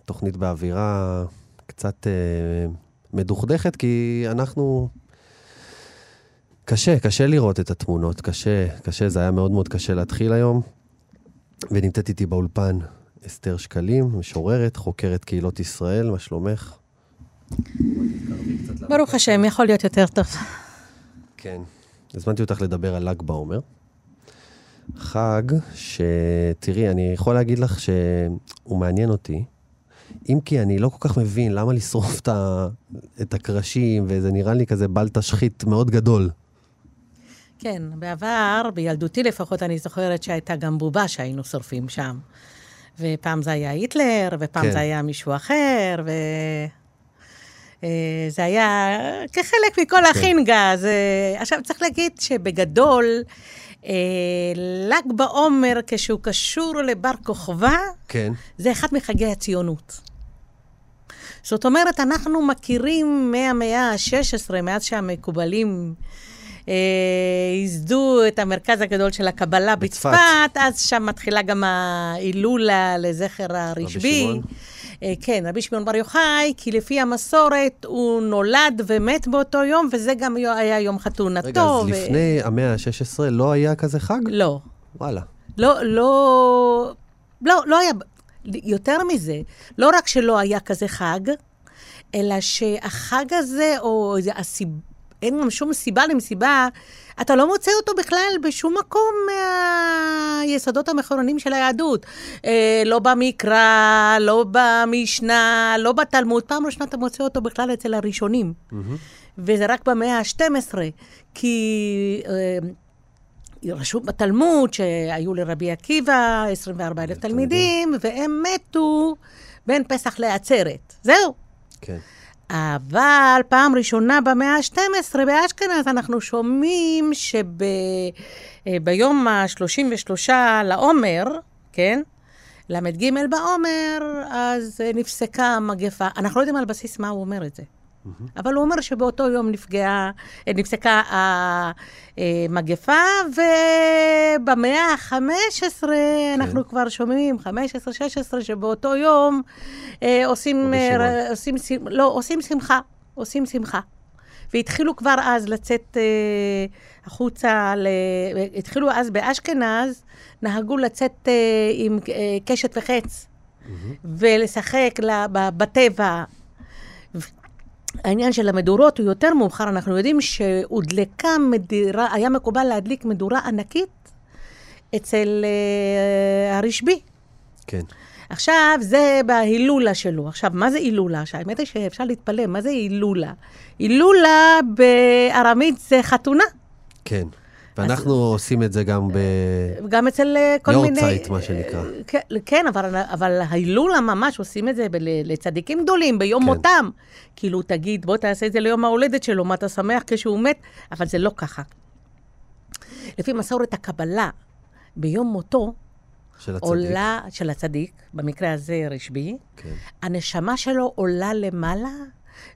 תוכנית באווירה קצת אה, מדוכדכת, כי אנחנו... קשה, קשה לראות את התמונות, קשה, קשה, זה היה מאוד מאוד קשה להתחיל היום. ונמצאת איתי באולפן אסתר שקלים, משוררת, חוקרת קהילות ישראל, מה שלומך? ברוך השם, יכול להיות יותר טוב. כן. הזמנתי אותך לדבר על ל"ג בעומר. חג שתראי, אני יכול להגיד לך שהוא מעניין אותי, אם כי אני לא כל כך מבין למה לשרוף את, ה... את הקרשים, וזה נראה לי כזה בל תשחית מאוד גדול. כן, בעבר, בילדותי לפחות, אני זוכרת שהייתה גם בובה שהיינו שורפים שם. ופעם זה היה היטלר, ופעם כן. זה היה מישהו אחר, ו... אה, זה היה כחלק מכל החינגה. זה... עכשיו, צריך להגיד שבגדול, ל"ג בעומר, כשהוא קשור לבר כוכבא, כן. זה אחד מחגי הציונות. זאת אומרת, אנחנו מכירים מהמאה ה-16, מאז שהמקובלים אה, ייסדו את המרכז הגדול של הקבלה בצפת. בצפת, אז שם מתחילה גם ההילולה לזכר הרשב"י. שמעון. אה, כן, רבי שמעון בר יוחאי, כי לפי המסורת הוא נולד ומת באותו יום, וזה גם היה יום חתונתו. רגע, אז ו- לפני המאה ה-16 לא היה כזה חג? לא. וואלה. לא, לא, לא, לא היה, יותר מזה, לא רק שלא היה כזה חג, אלא שהחג הזה, או הסיב... אין גם שום סיבה למסיבה, אתה לא מוצא אותו בכלל בשום מקום מהיסודות המכוננים של היהדות. אה, לא במקרא, לא במשנה, לא בתלמוד. פעם ראשונה אתה מוצא אותו בכלל אצל הראשונים. וזה רק במאה ה-12, כי... אה, רשום בתלמוד שהיו לרבי עקיבא 24 אלף תלמידים, והם מתו בין פסח לעצרת. זהו. כן. אבל פעם ראשונה במאה ה-12 באשכנז אנחנו שומעים שביום ה-33 לעומר, כן? ל"ג בעומר, אז אה, נפסקה המגפה. אנחנו לא יודעים על בסיס מה הוא אומר את זה. אבל הוא אומר שבאותו יום נפגעה, אה, נפסקה המגפה, ובמאה ה-15 אנחנו כבר שומעים, 15-16, שבאותו יום אה, עושים. אה, עושים, לא, עושים שמחה, עושים שמחה. והתחילו כבר אז לצאת אה, החוצה, ל... התחילו אז באשכנז, נהגו לצאת אה, עם אה, קשת וחץ, ולשחק ל- ב- בטבע. העניין של המדורות הוא יותר מאוחר, אנחנו יודעים שהודלקה מדירה, היה מקובל להדליק מדורה ענקית אצל אה, הרשב"י. כן. עכשיו, זה בהילולה שלו. עכשיו, מה זה הילולה? האמת היא שאפשר להתפלא, מה זה הילולה? הילולה בארמית זה חתונה. כן. ואנחנו עושים את זה גם ב... גם אצל אה, כל מיני... יורצייט, מה שנקרא. כן, כן, אבל, אבל ההילולה ממש עושים את זה בל- לצדיקים גדולים, ביום כן. מותם. כאילו, תגיד, בוא תעשה את זה ליום ההולדת שלו, מה אתה שמח כשהוא מת? אבל זה לא ככה. לפי מסורת הקבלה, ביום מותו, של הצדיק. עולה, של הצדיק, במקרה הזה רשב"י, כן. הנשמה שלו עולה למעלה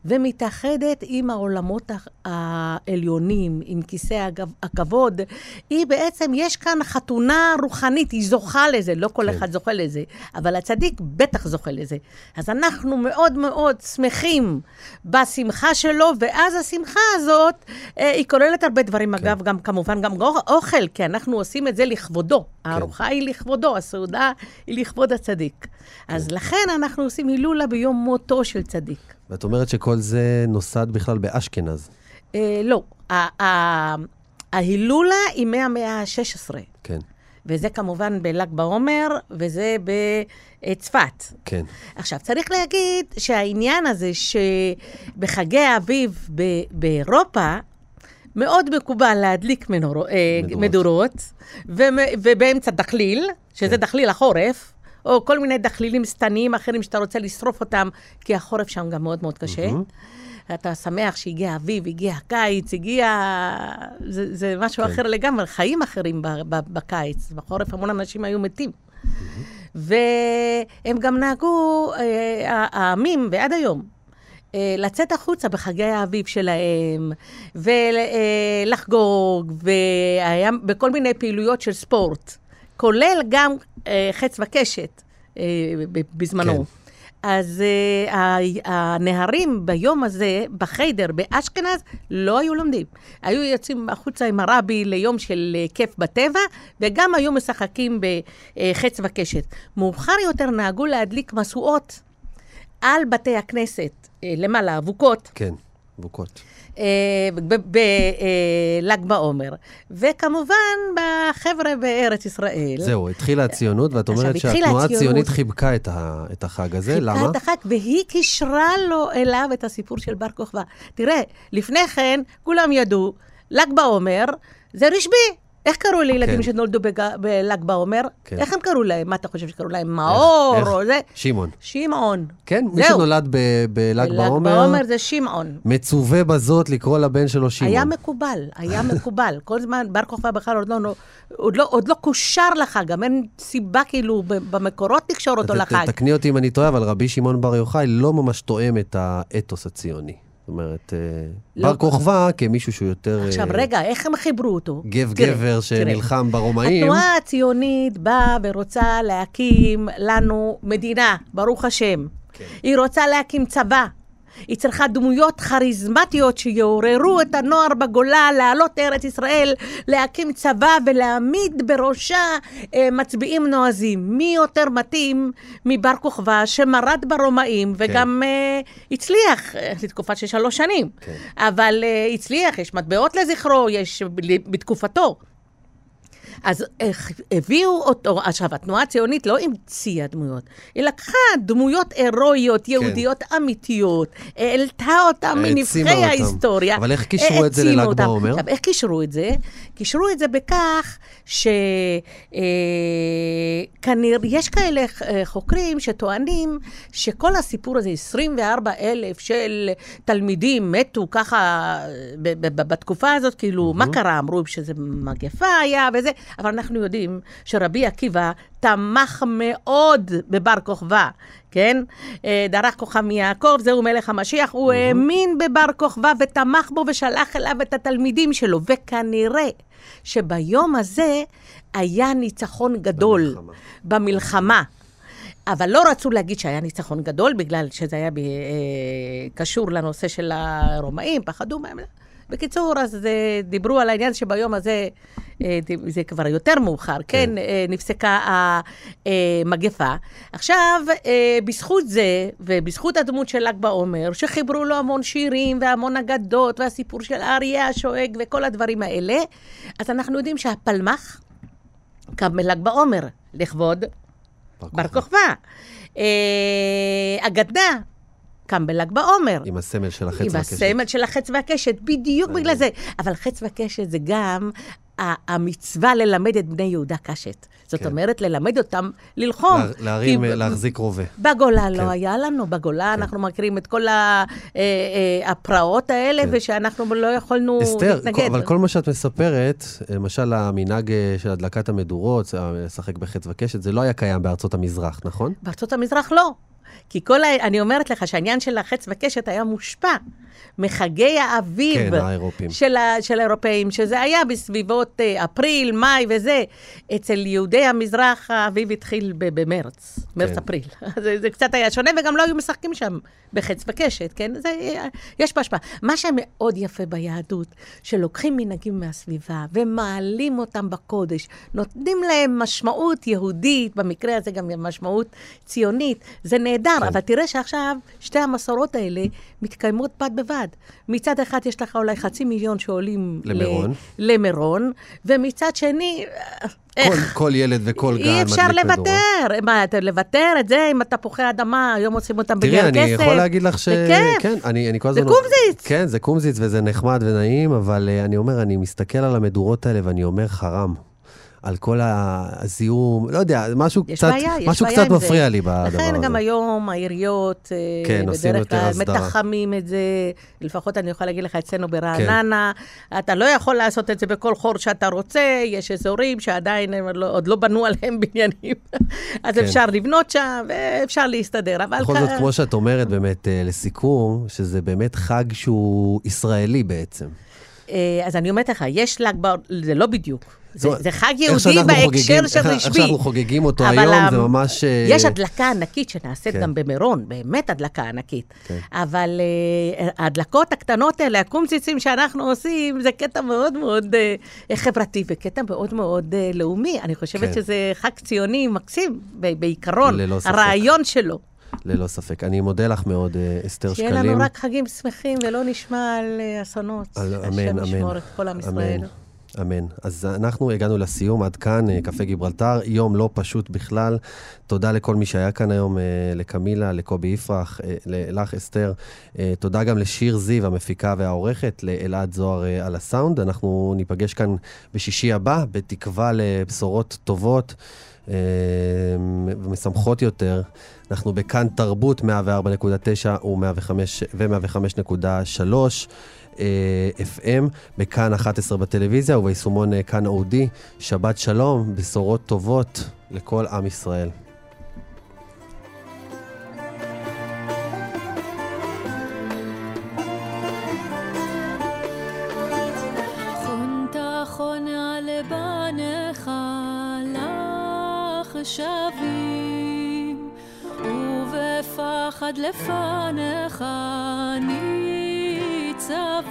ומתאחדת עם העולמות העליונים, עם כיסא הכבוד. היא בעצם, יש כאן חתונה רוחנית, היא זוכה לזה, לא כל כן. אחד זוכה לזה, אבל הצדיק בטח זוכה לזה. אז אנחנו מאוד מאוד שמחים בשמחה שלו, ואז השמחה הזאת, אה, היא כוללת הרבה דברים. כן. אגב, גם כמובן גם אוכל, כי אנחנו עושים את זה לכבודו. הארוחה היא לכבודו, הסעודה היא לכבוד הצדיק. אז כן. לכן אנחנו עושים הילולה ביום מותו של צדיק. ואת אומרת שכל זה נוסד בכלל באשכנז. אה, לא, ההילולה היא מהמאה ה-16, כן. וזה כמובן בל"ג בעומר, וזה בצפת. כן. עכשיו, צריך להגיד שהעניין הזה שבחגי האביב ב- באירופה, מאוד מקובל להדליק מנור, אה, מדורות. מדורות, ומ- ובאמצע דחליל, שזה כן. דחליל החורף, או כל מיני דחלילים שטניים אחרים שאתה רוצה לשרוף אותם, כי החורף שם גם מאוד מאוד קשה. מהמם. אתה שמח שהגיע האביב, הגיע הקיץ, הגיע... זה, זה משהו כן. אחר לגמרי, חיים אחרים ב, ב, בקיץ. בחורף המון אנשים היו מתים. והם גם נהגו, אה, העמים, ועד היום, אה, לצאת החוצה בחגי האביב שלהם, ולחגוג, והיה בכל מיני פעילויות של ספורט, כולל גם אה, חץ וקשת אה, בזמנו. כן. אז uh, הנערים ביום הזה, בחיידר, באשכנז, לא היו לומדים. היו יוצאים החוצה עם הרבי ליום של uh, כיף בטבע, וגם היו משחקים בחץ וקשת. מאוחר יותר נהגו להדליק משואות על בתי הכנסת, uh, למעלה, אבוקות, כן. בוקות. בל"ג בעומר. וכמובן, בחבר'ה בארץ ישראל. זהו, התחילה הציונות, ואת אומרת שהתנועה. הציונית חיבקה את החג הזה, חיבקה למה? את החג, והיא קישרה לו אליו את הסיפור של בר כוכבא. תראה, לפני כן כולם ידעו, ל"ג בעומר זה רשב"י. איך קראו לילדים כן. שנולדו בג- בל"ג בעומר? כן. איך הם קראו להם? מה אתה חושב שקראו להם? מאור איך? או זה? שמעון. שמעון. כן, מי זהו. שנולד ב- בל"ג בל"ג בעומר, בעומר זה שמעון. מצווה בזאת לקרוא לבן שלו שמעון. היה מקובל, היה מקובל. כל זמן, בר כוכבא בכלל עוד לא, עוד לא, עוד לא קושר לחג, גם אין סיבה כאילו במקורות לקשור אותו ת- לחג. תקני אותי אם אני טועה, אבל רבי שמעון בר יוחאי לא ממש תואם את האתוס הציוני. זאת אומרת, אה, לא. בר כוכבא כמישהו שהוא יותר עכשיו, אה, רגע, איך הם חיברו אותו? גב תראה, גבר תראה. שנלחם ברומאים. התנועה הציונית באה ורוצה להקים לנו מדינה, ברוך השם. כן. היא רוצה להקים צבא. היא צריכה דמויות כריזמטיות שיעוררו את הנוער בגולה, לעלות לארץ ישראל, להקים צבא ולהעמיד בראשה אה, מצביעים נועזים. מי יותר מתאים מבר כוכבא שמרד ברומאים וגם אה, הצליח אה, לתקופה של שלוש שנים. כן. אבל אה, הצליח, יש מטבעות לזכרו, יש בתקופתו. אז איך הביאו אותו, עכשיו, התנועה הציונית לא המציאה דמויות, היא לקחה דמויות הירואיות, יהודיות אמיתיות, העלתה מנבחי אותם. ההיסטוריה. אבל איך קישרו את זה לל"ג. בעומר? עכשיו, איך קישרו את זה? קישרו את זה בכך שכנראה, יש כאלה אה, חוקרים שטוענים שכל הסיפור הזה, 24 אלף של תלמידים מתו ככה אה, בתקופה הזאת, כאילו, מה קרה? אמרו שזה מגפה היה וזה, אבל אנחנו יודעים שרבי עקיבא תמך מאוד בבר כוכבא, כן? אה, דרך כוכב מיעקב, זהו מלך המשיח. הוא האמין בבר כוכבא ותמך בו ושלח אליו את התלמידים שלו, וכנראה שביום הזה היה ניצחון גדול במלחמה. במלחמה. אבל לא רצו להגיד שהיה ניצחון גדול, בגלל שזה היה ב, אה, קשור לנושא של הרומאים, פחדו מהם. בקיצור, אז דיברו על העניין שביום הזה, אה, זה כבר יותר מאוחר, כן, אה, נפסקה המגפה. עכשיו, אה, בזכות זה, ובזכות הדמות של ל"ג בעומר, שחיברו לו המון שירים והמון אגדות, והסיפור של האריה השואג וכל הדברים האלה, אז אנחנו יודעים שהפלמ"ח קם בל"ג בעומר, לכבוד בר כוכבא. אגדה, קם בל"ג בעומר. עם הסמל של החץ עם והקשת. הסמל של החץ והקשת, בדיוק בגלל זה. אבל חץ והקשת זה גם המצווה ללמד את בני יהודה קשת. זאת כן. אומרת, ללמד אותם ללחום. לה- להרים, כי- להחזיק רובה. בגולה כן. לא היה לנו, בגולה אנחנו מכירים את כל ה- אה, אה, הפרעות האלה, ושאנחנו לא יכולנו אסתר, להתנגד. כל- אבל כל מה שאת מספרת, למשל המנהג אה, של הדלקת המדורות, אה, לשחק בחץ וקשת, זה לא היה קיים בארצות המזרח, נכון? בארצות המזרח לא. כי כל ה... אני אומרת לך שהעניין של החץ וקשת היה מושפע מחגי האביב. כן, האירופים. של, ה... של האירופאים, שזה היה בסביבות אה, אפריל, מאי וזה. אצל יהודי המזרח האביב התחיל ב- במרץ, מרץ-אפריל. זה, זה קצת היה שונה, וגם לא היו משחקים שם בחץ וקשת, כן? זה, יש פה השפעה. מה שמאוד יפה ביהדות, שלוקחים מנהגים מהסביבה ומעלים אותם בקודש, נותנים להם משמעות יהודית, במקרה הזה גם משמעות ציונית, זה נהדר, כן. אבל תראה שעכשיו שתי המסורות האלה מתקיימות בד בבד. מצד אחד יש לך אולי חצי מיליון שעולים למירון. ל- למירון, ומצד שני, איך? כל, כל ילד וכל גן אי אפשר. לוותר. מה, אתה לוותר את זה עם התפוחי אדמה, היום עושים אותם בגלל תראי, כסף. אני יכול להגיד לך ש... זה כיף. כן, אני, אני כל זה הזמן... קומזיץ. כן, זה קומזיץ וזה נחמד ונעים, אבל uh, אני אומר, אני מסתכל על המדורות האלה ואני אומר חרם. על כל הזיהום, לא יודע, משהו קצת, בעיה, משהו קצת עם זה. מפריע לי בדבר הזה. לכן גם היום העיריות, אה, כן, בדרך כלל. מתחמים את זה, לפחות אני יכולה להגיד לך, אצלנו ברעננה, אתה לא יכול לעשות את זה בכל חור שאתה רוצה, יש אזורים שעדיין הם לא, עוד לא בנו עליהם בניינים, אז כן. אפשר לבנות שם ואפשר להסתדר, אבל... בכל זאת, כמו שאת אומרת, באמת, אה, לסיכום, שזה באמת חג שהוא ישראלי בעצם. אה, אז אני אומרת לך, יש ל"ג בעומר, זה לא בדיוק. זה, זה חג יהודי בהקשר של רשמי. איך שאנחנו חוגגים אותו היום, זה ממש... אה, יש הדלקה ענקית שנעשית כן. גם במירון, באמת הדלקה ענקית. כן. אבל אה, ההדלקות הקטנות האלה, הקומציצים שאנחנו עושים, זה קטע מאוד מאוד חברתי וקטע מאוד מאוד לאומי. אני חושבת כן. שזה חג ציוני מקסים, בעיקרון. הרעיון שלו. ללא ספק. אני מודה לך מאוד, אה, אסתר שיהיה שקלים. לנו רק חגים שמחים ולא נשמע על אה, אסונות. על- השם אמן, אמן. ישמור את כל עם ישראל. אמן. אמן. אז אנחנו הגענו לסיום, עד כאן, אה, קפה גיברלטר, יום לא פשוט בכלל. תודה לכל מי שהיה כאן היום, לקמילה, לקובי יפרח, לך אסתר. תודה גם לשיר זיו, המפיקה והעורכת, לאלעד זוהר על הסאונד. אנחנו ניפגש כאן בשישי הבא, בתקווה לבשורות טובות. אה, ומשמחות יותר. אנחנו בכאן תרבות 104.9 ו-105.3 אה, FM, בכאן 11 בטלוויזיה וביישומון אה, כאן אודי. שבת שלום, בשורות טובות לכל עם ישראל. ובפחד לפניך ניצבים